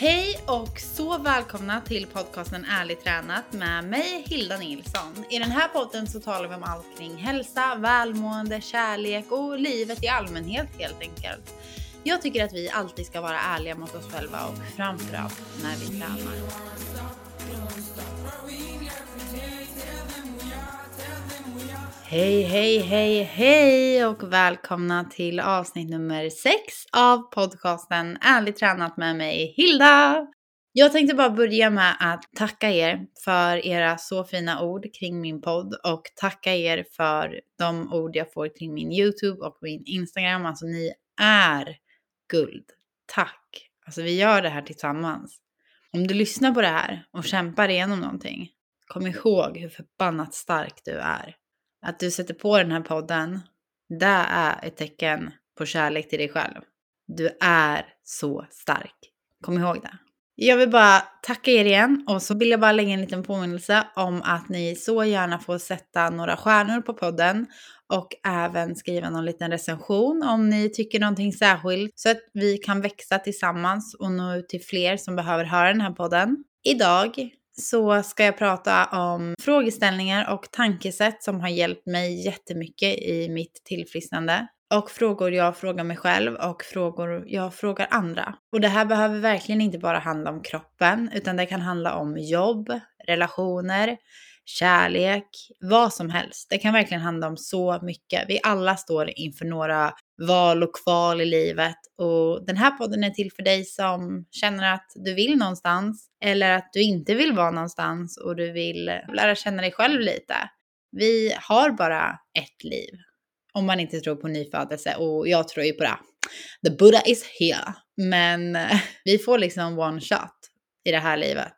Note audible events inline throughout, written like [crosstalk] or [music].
Hej och så välkomna till podcasten Ärligt tränat med mig Hilda Nilsson. I den här podden så talar vi om allt kring hälsa, välmående, kärlek och livet i allmänhet helt enkelt. Jag tycker att vi alltid ska vara ärliga mot oss själva och framförallt när vi tränar. Hej, hej, hej, hej och välkomna till avsnitt nummer 6 av podcasten Ärligt tränat med mig Hilda. Jag tänkte bara börja med att tacka er för era så fina ord kring min podd och tacka er för de ord jag får kring min YouTube och min Instagram. Alltså ni är guld. Tack! Alltså vi gör det här tillsammans. Om du lyssnar på det här och kämpar igenom någonting, kom ihåg hur förbannat stark du är. Att du sätter på den här podden, det är ett tecken på kärlek till dig själv. Du är så stark. Kom ihåg det. Jag vill bara tacka er igen och så vill jag bara lägga en liten påminnelse om att ni så gärna får sätta några stjärnor på podden och även skriva någon liten recension om ni tycker någonting särskilt så att vi kan växa tillsammans och nå ut till fler som behöver höra den här podden. Idag så ska jag prata om frågeställningar och tankesätt som har hjälpt mig jättemycket i mitt tillfrisknande. Och frågor jag frågar mig själv och frågor jag frågar andra. Och det här behöver verkligen inte bara handla om kroppen, utan det kan handla om jobb, relationer, kärlek, vad som helst. Det kan verkligen handla om så mycket. Vi alla står inför några val och kval i livet och den här podden är till för dig som känner att du vill någonstans eller att du inte vill vara någonstans och du vill lära känna dig själv lite. Vi har bara ett liv. Om man inte tror på nyfödelse och jag tror ju på det. The Buddha is here. Men [laughs] vi får liksom one shot i det här livet.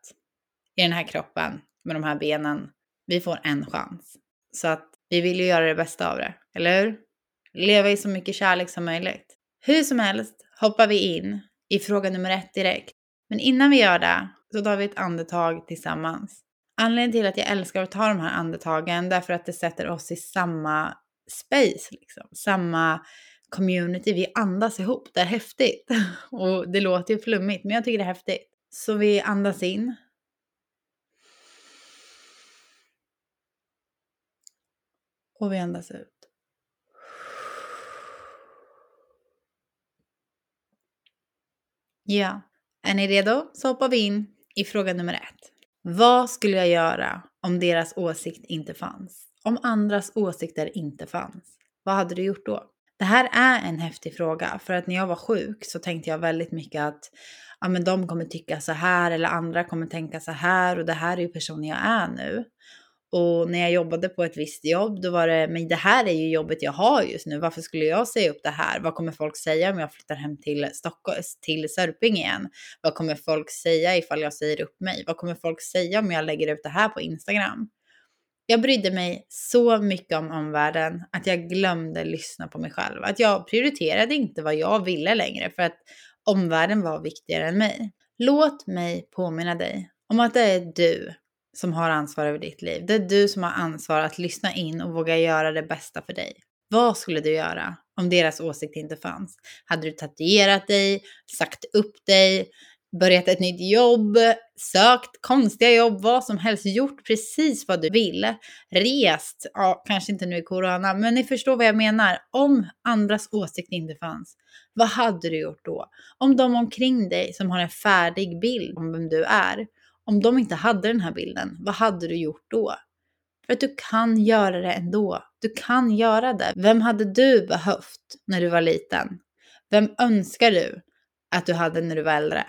I den här kroppen med de här benen vi får en chans. Så att vi vill ju göra det bästa av det, eller hur? Leva i så mycket kärlek som möjligt. Hur som helst hoppar vi in i fråga nummer ett direkt. Men innan vi gör det så tar vi ett andetag tillsammans. Anledningen till att jag älskar att ta de här andetagen är för att det sätter oss i samma space, liksom. samma community. Vi andas ihop, det är häftigt. [laughs] Och det låter ju flummigt, men jag tycker det är häftigt. Så vi andas in Och vi andas ut. Ja, är ni redo? Så hoppar vi in i fråga nummer ett. Vad skulle jag göra om deras åsikt inte fanns? Om andras åsikter inte fanns? Vad hade du gjort då? Det här är en häftig fråga för att när jag var sjuk så tänkte jag väldigt mycket att ja, men de kommer tycka så här eller andra kommer tänka så här och det här är ju personen jag är nu. Och när jag jobbade på ett visst jobb, då var det, men det här är ju jobbet jag har just nu. Varför skulle jag säga upp det här? Vad kommer folk säga om jag flyttar hem till Stockholm, till Sörping igen? Vad kommer folk säga ifall jag säger upp mig? Vad kommer folk säga om jag lägger ut det här på Instagram? Jag brydde mig så mycket om omvärlden att jag glömde lyssna på mig själv. Att jag prioriterade inte vad jag ville längre för att omvärlden var viktigare än mig. Låt mig påminna dig om att det är du som har ansvar över ditt liv. Det är du som har ansvar att lyssna in och våga göra det bästa för dig. Vad skulle du göra om deras åsikt inte fanns? Hade du tatuerat dig, sagt upp dig, börjat ett nytt jobb, sökt konstiga jobb, vad som helst, gjort precis vad du vill, rest, ja, kanske inte nu i corona, men ni förstår vad jag menar. Om andras åsikt inte fanns, vad hade du gjort då? Om de omkring dig som har en färdig bild om vem du är, om de inte hade den här bilden, vad hade du gjort då? För att du kan göra det ändå. Du kan göra det. Vem hade du behövt när du var liten? Vem önskar du att du hade när du var äldre?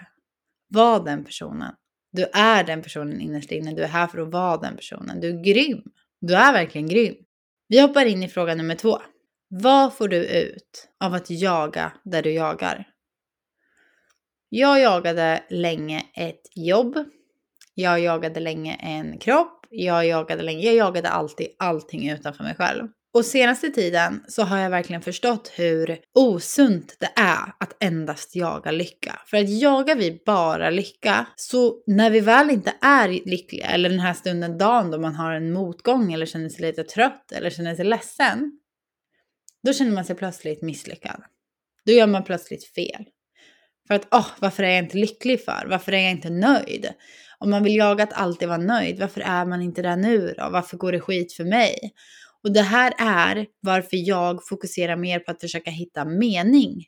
Var den personen. Du är den personen innerst inne. Du är här för att vara den personen. Du är grym. Du är verkligen grym. Vi hoppar in i fråga nummer två. Vad får du ut av att jaga där du jagar? Jag jagade länge ett jobb jag jagade länge en kropp. Jag jagade länge, jag jagade alltid allting utanför mig själv. Och senaste tiden så har jag verkligen förstått hur osunt det är att endast jaga lycka. För att jagar vi bara lycka, så när vi väl inte är lyckliga, eller den här stunden, dagen då man har en motgång eller känner sig lite trött eller känner sig ledsen, då känner man sig plötsligt misslyckad. Då gör man plötsligt fel. För att, åh, oh, varför är jag inte lycklig för? Varför är jag inte nöjd? Om man vill jaga att alltid vara nöjd, varför är man inte där nu då? Varför går det skit för mig? Och det här är varför jag fokuserar mer på att försöka hitta mening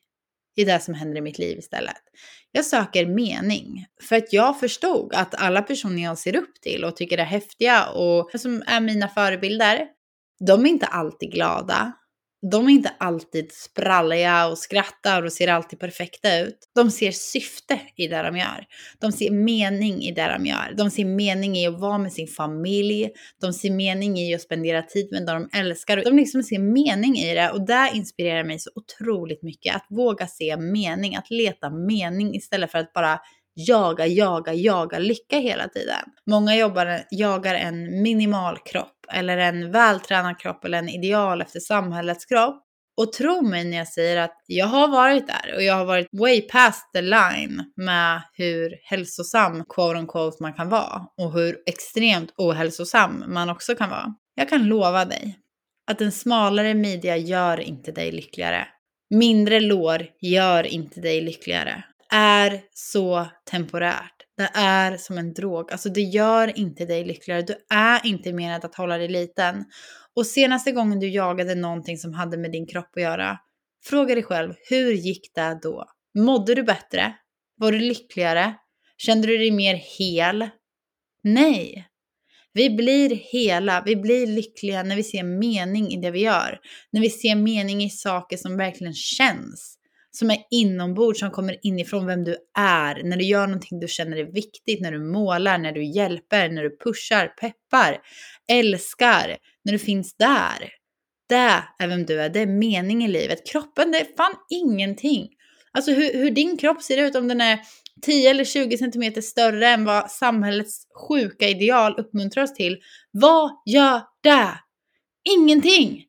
i det som händer i mitt liv istället. Jag söker mening för att jag förstod att alla personer jag ser upp till och tycker är häftiga och som är mina förebilder, de är inte alltid glada de är inte alltid spralliga och skrattar och ser alltid perfekta ut. De ser syfte i det de gör. De ser mening i det de gör. De ser mening i att vara med sin familj. De ser mening i att spendera tid med dem de älskar. De liksom ser mening i det och det inspirerar mig så otroligt mycket. Att våga se mening, att leta mening istället för att bara jaga, jaga, jaga lycka hela tiden. Många jobbar, jagar en minimal kropp eller en vältränad kropp eller en ideal efter samhällets kropp. Och tro mig när jag säger att jag har varit där och jag har varit way past the line med hur hälsosam quote unquote man kan vara och hur extremt ohälsosam man också kan vara. Jag kan lova dig att en smalare midja gör inte dig lyckligare. Mindre lår gör inte dig lyckligare. Är så temporärt. Det är som en drog. Alltså det gör inte dig lyckligare. Du är inte menad att hålla dig liten. Och senaste gången du jagade någonting som hade med din kropp att göra, fråga dig själv, hur gick det då? Mådde du bättre? Var du lyckligare? Kände du dig mer hel? Nej. Vi blir hela, vi blir lyckliga när vi ser mening i det vi gör. När vi ser mening i saker som verkligen känns som är inombords, som kommer inifrån vem du är. När du gör någonting du känner är viktigt, när du målar, när du hjälper, när du pushar, peppar, älskar, när du finns där. Det är vem du är, det är mening i livet. Kroppen, det är fan ingenting. Alltså hur, hur din kropp ser ut, om den är 10 eller 20 centimeter större än vad samhällets sjuka ideal uppmuntrar oss till. Vad gör det? Ingenting!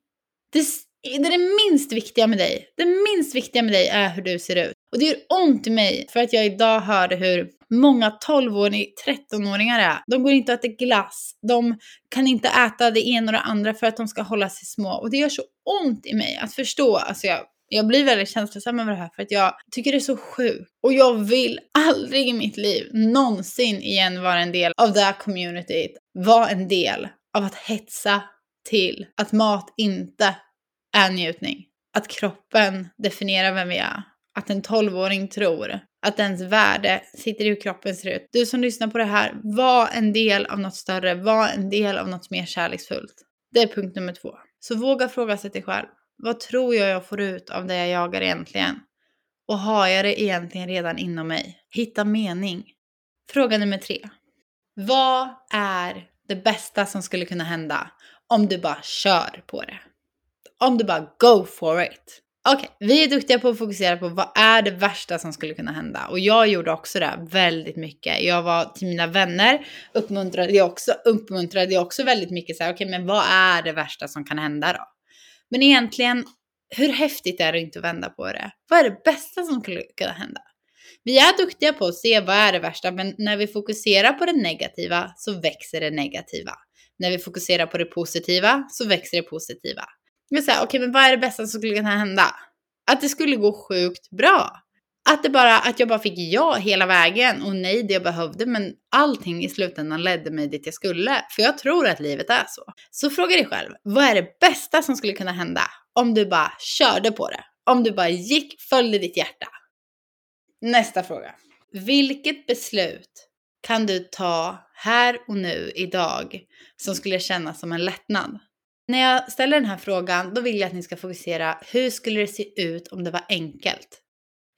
Det det är det minst viktiga med dig. Det minst viktiga med dig är hur du ser ut. Och det gör ont i mig för att jag idag hörde hur många 12-åringar, 13-åringar är. De går inte att äta glass. De kan inte äta det ena och det andra för att de ska hålla sig små. Och det gör så ont i mig att förstå. Alltså jag, jag blir väldigt känslosam över det här för att jag tycker det är så sjukt. Och jag vill aldrig i mitt liv någonsin igen vara en del av det här communityt. Vara en del av att hetsa till att mat inte är njutning. Att kroppen definierar vem vi är. Att en tolvåring tror att ens värde sitter i hur kroppen ser ut. Du som lyssnar på det här, var en del av något större, var en del av något mer kärleksfullt. Det är punkt nummer två. Så våga fråga sig dig själv. Vad tror jag jag får ut av det jag jagar egentligen? Och har jag det egentligen redan inom mig? Hitta mening. Fråga nummer tre. Vad är det bästa som skulle kunna hända om du bara kör på det? Om du bara go for it. Okej, okay, vi är duktiga på att fokusera på vad är det värsta som skulle kunna hända. Och jag gjorde också det väldigt mycket. Jag var till mina vänner, uppmuntrade jag också, uppmuntrade jag också väldigt mycket så här, okej okay, men vad är det värsta som kan hända då? Men egentligen, hur häftigt är det inte att vända på det? Vad är det bästa som skulle kunna hända? Vi är duktiga på att se vad är det värsta, men när vi fokuserar på det negativa så växer det negativa. När vi fokuserar på det positiva så växer det positiva. Men så här, okay, men vad är det bästa som skulle kunna hända? Att det skulle gå sjukt bra. Att, det bara, att jag bara fick ja hela vägen och nej det jag behövde men allting i slutändan ledde mig dit jag skulle. För jag tror att livet är så. Så fråga dig själv, vad är det bästa som skulle kunna hända om du bara körde på det? Om du bara gick, följde ditt hjärta. Nästa fråga. Vilket beslut kan du ta här och nu idag som skulle kännas som en lättnad? När jag ställer den här frågan, då vill jag att ni ska fokusera, hur skulle det se ut om det var enkelt?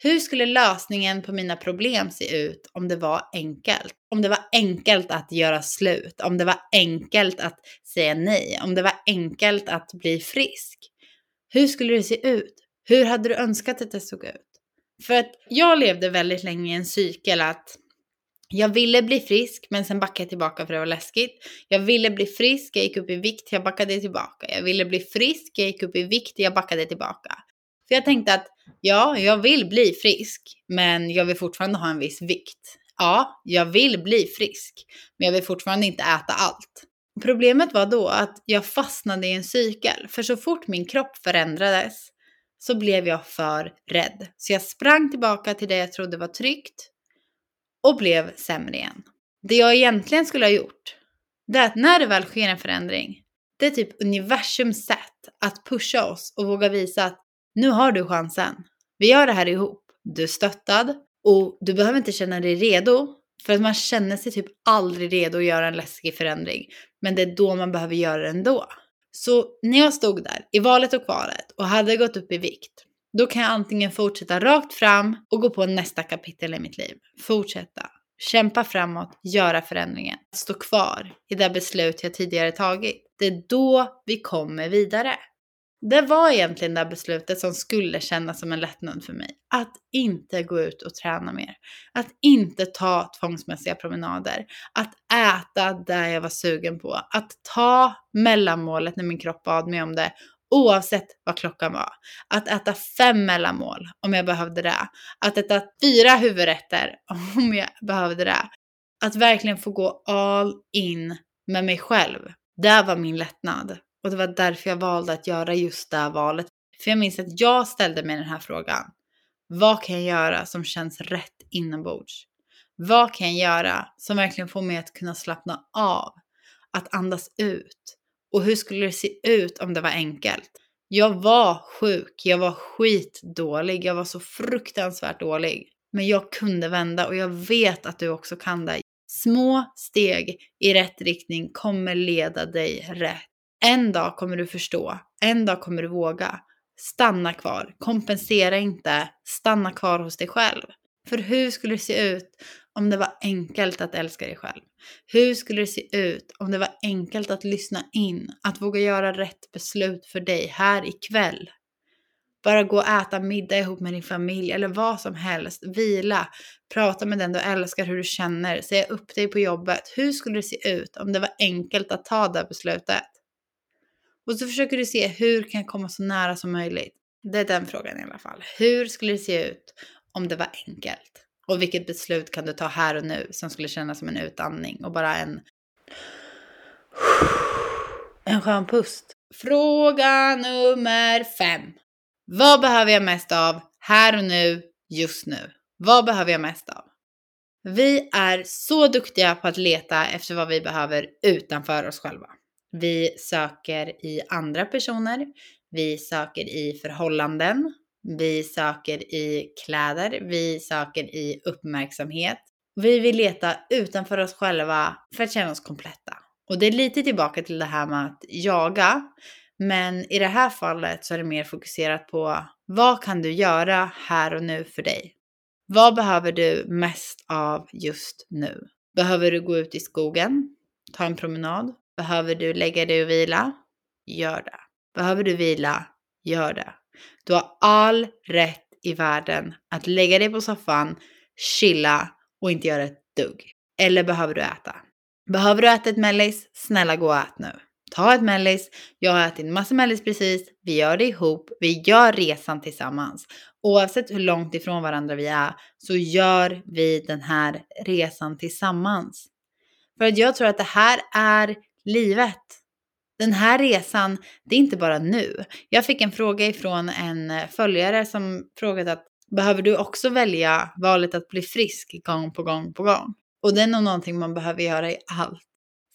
Hur skulle lösningen på mina problem se ut om det var enkelt? Om det var enkelt att göra slut, om det var enkelt att säga nej, om det var enkelt att bli frisk. Hur skulle det se ut? Hur hade du önskat att det såg ut? För att jag levde väldigt länge i en cykel att jag ville bli frisk, men sen backade jag tillbaka för det var läskigt. Jag ville bli frisk, jag gick upp i vikt, jag backade tillbaka. Jag ville bli frisk, jag gick upp i vikt, jag backade tillbaka. För jag tänkte att ja, jag vill bli frisk, men jag vill fortfarande ha en viss vikt. Ja, jag vill bli frisk, men jag vill fortfarande inte äta allt. Problemet var då att jag fastnade i en cykel, för så fort min kropp förändrades så blev jag för rädd. Så jag sprang tillbaka till det jag trodde var tryggt och blev sämre igen. Det jag egentligen skulle ha gjort, det är att när det väl sker en förändring, det är typ universums sätt att pusha oss och våga visa att nu har du chansen. Vi gör det här ihop. Du är stöttad och du behöver inte känna dig redo för att man känner sig typ aldrig redo att göra en läskig förändring. Men det är då man behöver göra det ändå. Så när jag stod där i valet och kvalet och hade gått upp i vikt, då kan jag antingen fortsätta rakt fram och gå på nästa kapitel i mitt liv. Fortsätta. Kämpa framåt, göra förändringen. Stå kvar i det beslut jag tidigare tagit. Det är då vi kommer vidare. Det var egentligen det beslutet som skulle kännas som en lättnad för mig. Att inte gå ut och träna mer. Att inte ta tvångsmässiga promenader. Att äta det jag var sugen på. Att ta mellanmålet när min kropp bad mig om det. Oavsett vad klockan var. Att äta fem mellanmål om jag behövde det. Att äta fyra huvudrätter [laughs] om jag behövde det. Att verkligen få gå all in med mig själv. Det var min lättnad. Och det var därför jag valde att göra just det valet. För jag minns att jag ställde mig den här frågan. Vad kan jag göra som känns rätt inombords? Vad kan jag göra som verkligen får mig att kunna slappna av? Att andas ut? Och hur skulle det se ut om det var enkelt? Jag var sjuk, jag var skitdålig, jag var så fruktansvärt dålig. Men jag kunde vända och jag vet att du också kan det. Små steg i rätt riktning kommer leda dig rätt. En dag kommer du förstå, en dag kommer du våga. Stanna kvar, kompensera inte, stanna kvar hos dig själv. För hur skulle det se ut om det var enkelt att älska dig själv? Hur skulle det se ut om det var enkelt att lyssna in, att våga göra rätt beslut för dig här ikväll? Bara gå och äta middag ihop med din familj eller vad som helst. Vila, prata med den du älskar, hur du känner, säga upp dig på jobbet. Hur skulle det se ut om det var enkelt att ta det beslutet? Och så försöker du se hur kan jag komma så nära som möjligt. Det är den frågan i alla fall. Hur skulle det se ut om det var enkelt? Och vilket beslut kan du ta här och nu som skulle kännas som en utandning och bara en en skön pust. Fråga nummer fem. Vad behöver jag mest av här och nu, just nu? Vad behöver jag mest av? Vi är så duktiga på att leta efter vad vi behöver utanför oss själva. Vi söker i andra personer. Vi söker i förhållanden. Vi söker i kläder. Vi söker i uppmärksamhet. Vi vill leta utanför oss själva för att känna oss kompletta. Och det är lite tillbaka till det här med att jaga. Men i det här fallet så är det mer fokuserat på vad kan du göra här och nu för dig? Vad behöver du mest av just nu? Behöver du gå ut i skogen? Ta en promenad? Behöver du lägga dig och vila? Gör det. Behöver du vila? Gör det. Du har all rätt i världen att lägga dig på soffan, chilla och inte göra ett dugg. Eller behöver du äta? Behöver du äta ett mellis? Snälla gå och ät nu. Ta ett mellis. Jag har ätit massa mellis precis. Vi gör det ihop. Vi gör resan tillsammans. Oavsett hur långt ifrån varandra vi är så gör vi den här resan tillsammans. För att jag tror att det här är livet. Den här resan, det är inte bara nu. Jag fick en fråga ifrån en eh, följare som frågade att behöver du också välja valet att bli frisk gång på gång på gång? Och det är nog någonting man behöver göra i allt.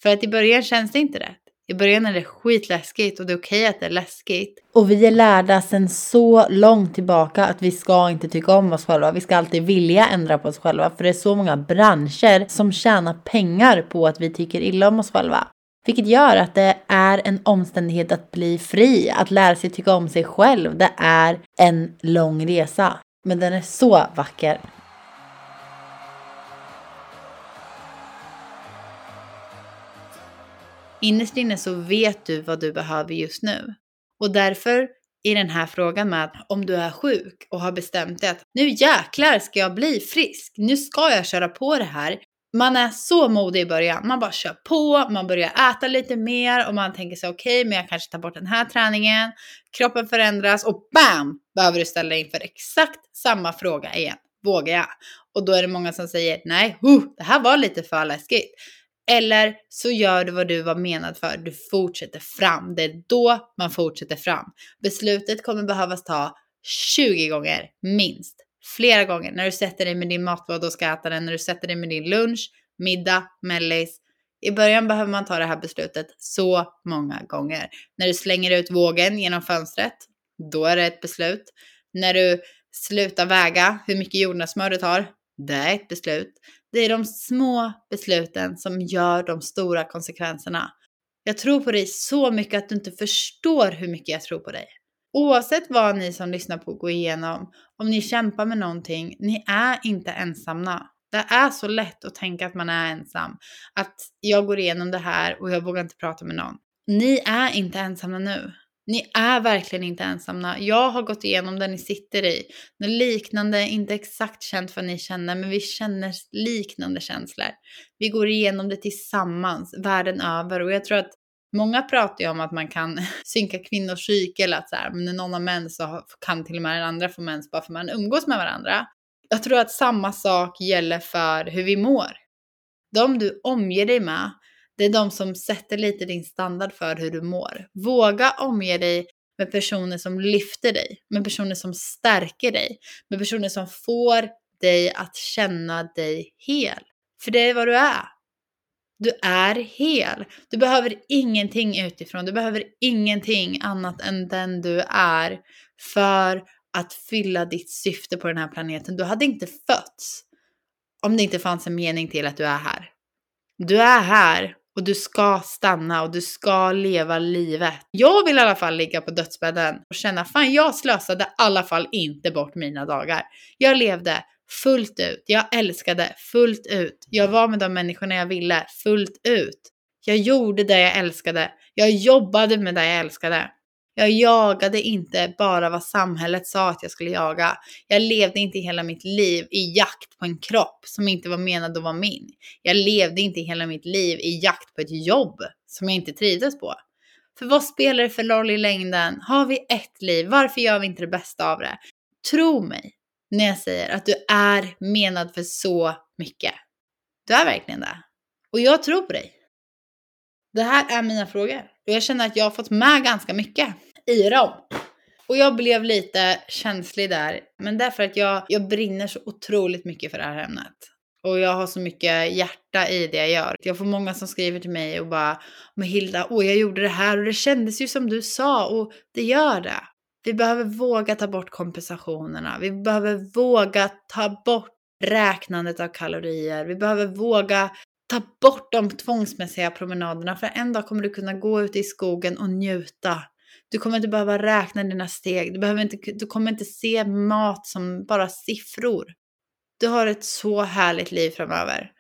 För att i början känns det inte rätt. I början är det skitläskigt och det är okej att det är läskigt. Och vi är lärda sedan så långt tillbaka att vi ska inte tycka om oss själva. Vi ska alltid vilja ändra på oss själva. För det är så många branscher som tjänar pengar på att vi tycker illa om oss själva. Vilket gör att det är en omständighet att bli fri, att lära sig tycka om sig själv. Det är en lång resa. Men den är så vacker. Innerst inne så vet du vad du behöver just nu. Och därför i den här frågan med att om du är sjuk och har bestämt dig att nu jäklar ska jag bli frisk, nu ska jag köra på det här, man är så modig i början. Man bara kör på, man börjar äta lite mer och man tänker sig okej, okay, men jag kanske tar bort den här träningen. Kroppen förändras och BAM! Behöver du ställa dig inför exakt samma fråga igen. Vågar jag? Och då är det många som säger nej, huh, det här var lite för läskigt. Eller så gör du vad du var menad för. Du fortsätter fram. Det är då man fortsätter fram. Beslutet kommer behövas ta 20 gånger minst. Flera gånger när du sätter dig med din matlåda och ska äta den, när du sätter dig med din lunch, middag, mellis. I början behöver man ta det här beslutet så många gånger. När du slänger ut vågen genom fönstret, då är det ett beslut. När du slutar väga hur mycket jordnötssmör du tar, det är ett beslut. Det är de små besluten som gör de stora konsekvenserna. Jag tror på dig så mycket att du inte förstår hur mycket jag tror på dig. Oavsett vad ni som lyssnar på går igenom, om ni kämpar med någonting, ni är inte ensamma. Det är så lätt att tänka att man är ensam. Att jag går igenom det här och jag vågar inte prata med någon. Ni är inte ensamma nu. Ni är verkligen inte ensamma. Jag har gått igenom det ni sitter i. Något liknande, inte exakt känt vad ni känner, men vi känner liknande känslor. Vi går igenom det tillsammans, världen över. Och jag tror att många pratar ju om att man kan [laughs] synka kvinnors cykel, att så här, men när någon har mens så kan till och med den andra få mens bara för att man umgås med varandra. Jag tror att samma sak gäller för hur vi mår. De du omger dig med det är de som sätter lite din standard för hur du mår. Våga omge dig med personer som lyfter dig, med personer som stärker dig, med personer som får dig att känna dig hel. För det är vad du är. Du är hel. Du behöver ingenting utifrån. Du behöver ingenting annat än den du är för att fylla ditt syfte på den här planeten. Du hade inte fötts om det inte fanns en mening till att du är här. Du är här och du ska stanna och du ska leva livet. Jag vill i alla fall ligga på dödsbädden och känna fan jag slösade i alla fall inte bort mina dagar. Jag levde fullt ut. Jag älskade fullt ut. Jag var med de människorna jag ville fullt ut. Jag gjorde det jag älskade. Jag jobbade med det jag älskade. Jag jagade inte bara vad samhället sa att jag skulle jaga. Jag levde inte hela mitt liv i jakt på en kropp som inte var menad att vara min. Jag levde inte hela mitt liv i jakt på ett jobb som jag inte trivdes på. För vad spelar det för roll i längden? Har vi ett liv? Varför gör vi inte det bästa av det? Tro mig när jag säger att du är menad för så mycket. Du är verkligen det. Och jag tror på dig. Det här är mina frågor. Och jag känner att jag har fått med ganska mycket i dem. Och jag blev lite känslig där, men därför att jag, jag brinner så otroligt mycket för det här ämnet. Och jag har så mycket hjärta i det jag gör. Jag får många som skriver till mig och bara Men Hilda, åh jag gjorde det här och det kändes ju som du sa och det gör det. Vi behöver våga ta bort kompensationerna. Vi behöver våga ta bort räknandet av kalorier. Vi behöver våga ta bort de tvångsmässiga promenaderna för en dag kommer du kunna gå ut i skogen och njuta. Du kommer inte behöva räkna dina steg. Du, behöver inte, du kommer inte se mat som bara siffror. Du har ett så härligt liv framöver.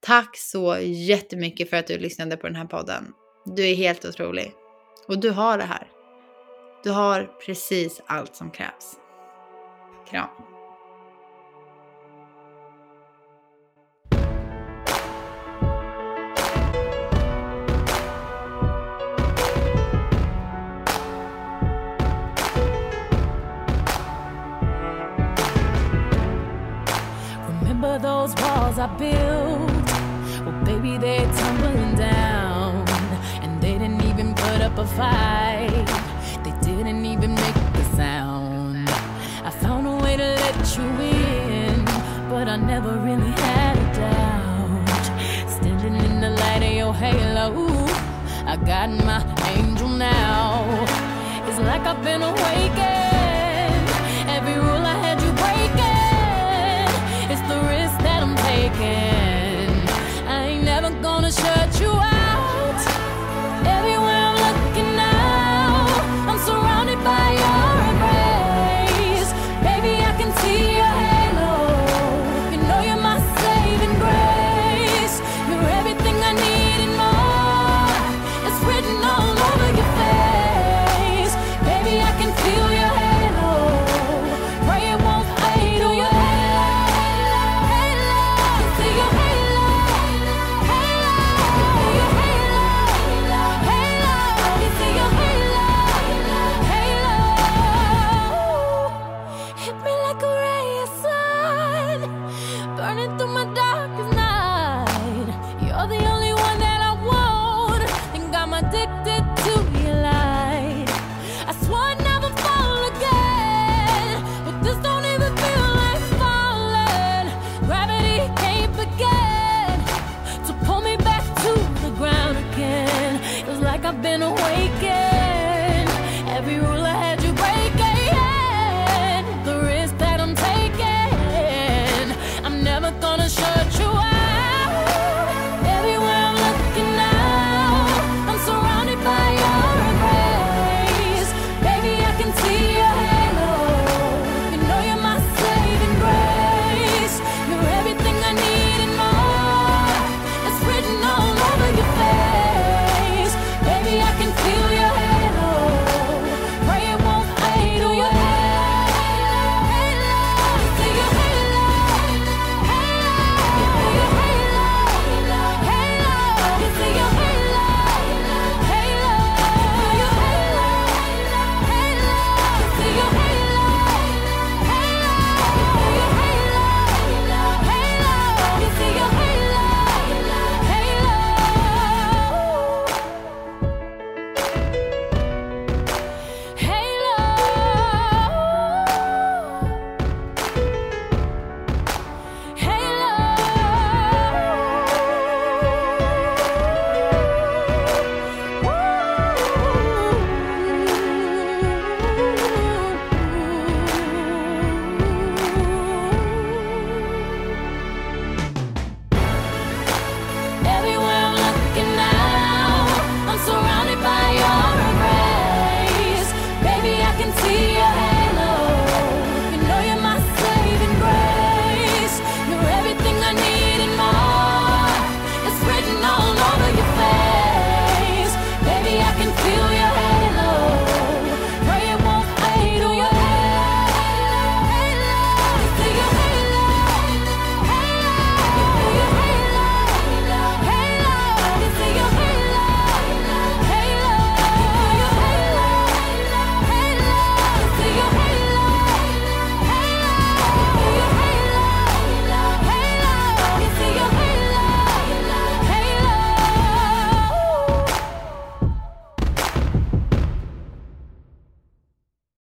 Tack så jättemycket för att du lyssnade på den här podden. Du är helt otrolig. Och du har det här. Du har precis allt som krävs. Kram. those walls I built. Well, baby, they're tumbling down. And they didn't even put up a fight, didn't even make a sound. I found a way to let you in, but I never really had a doubt. Standing in the light of your halo, I got my angel now. It's like I've been awakened.